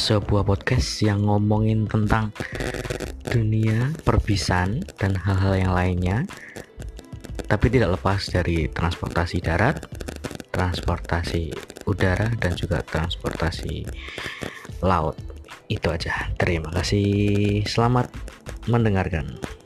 sebuah podcast yang ngomongin tentang dunia perbisan dan hal-hal yang lainnya tapi tidak lepas dari transportasi darat, transportasi udara dan juga transportasi laut. Itu aja. Terima kasih. Selamat mendengarkan.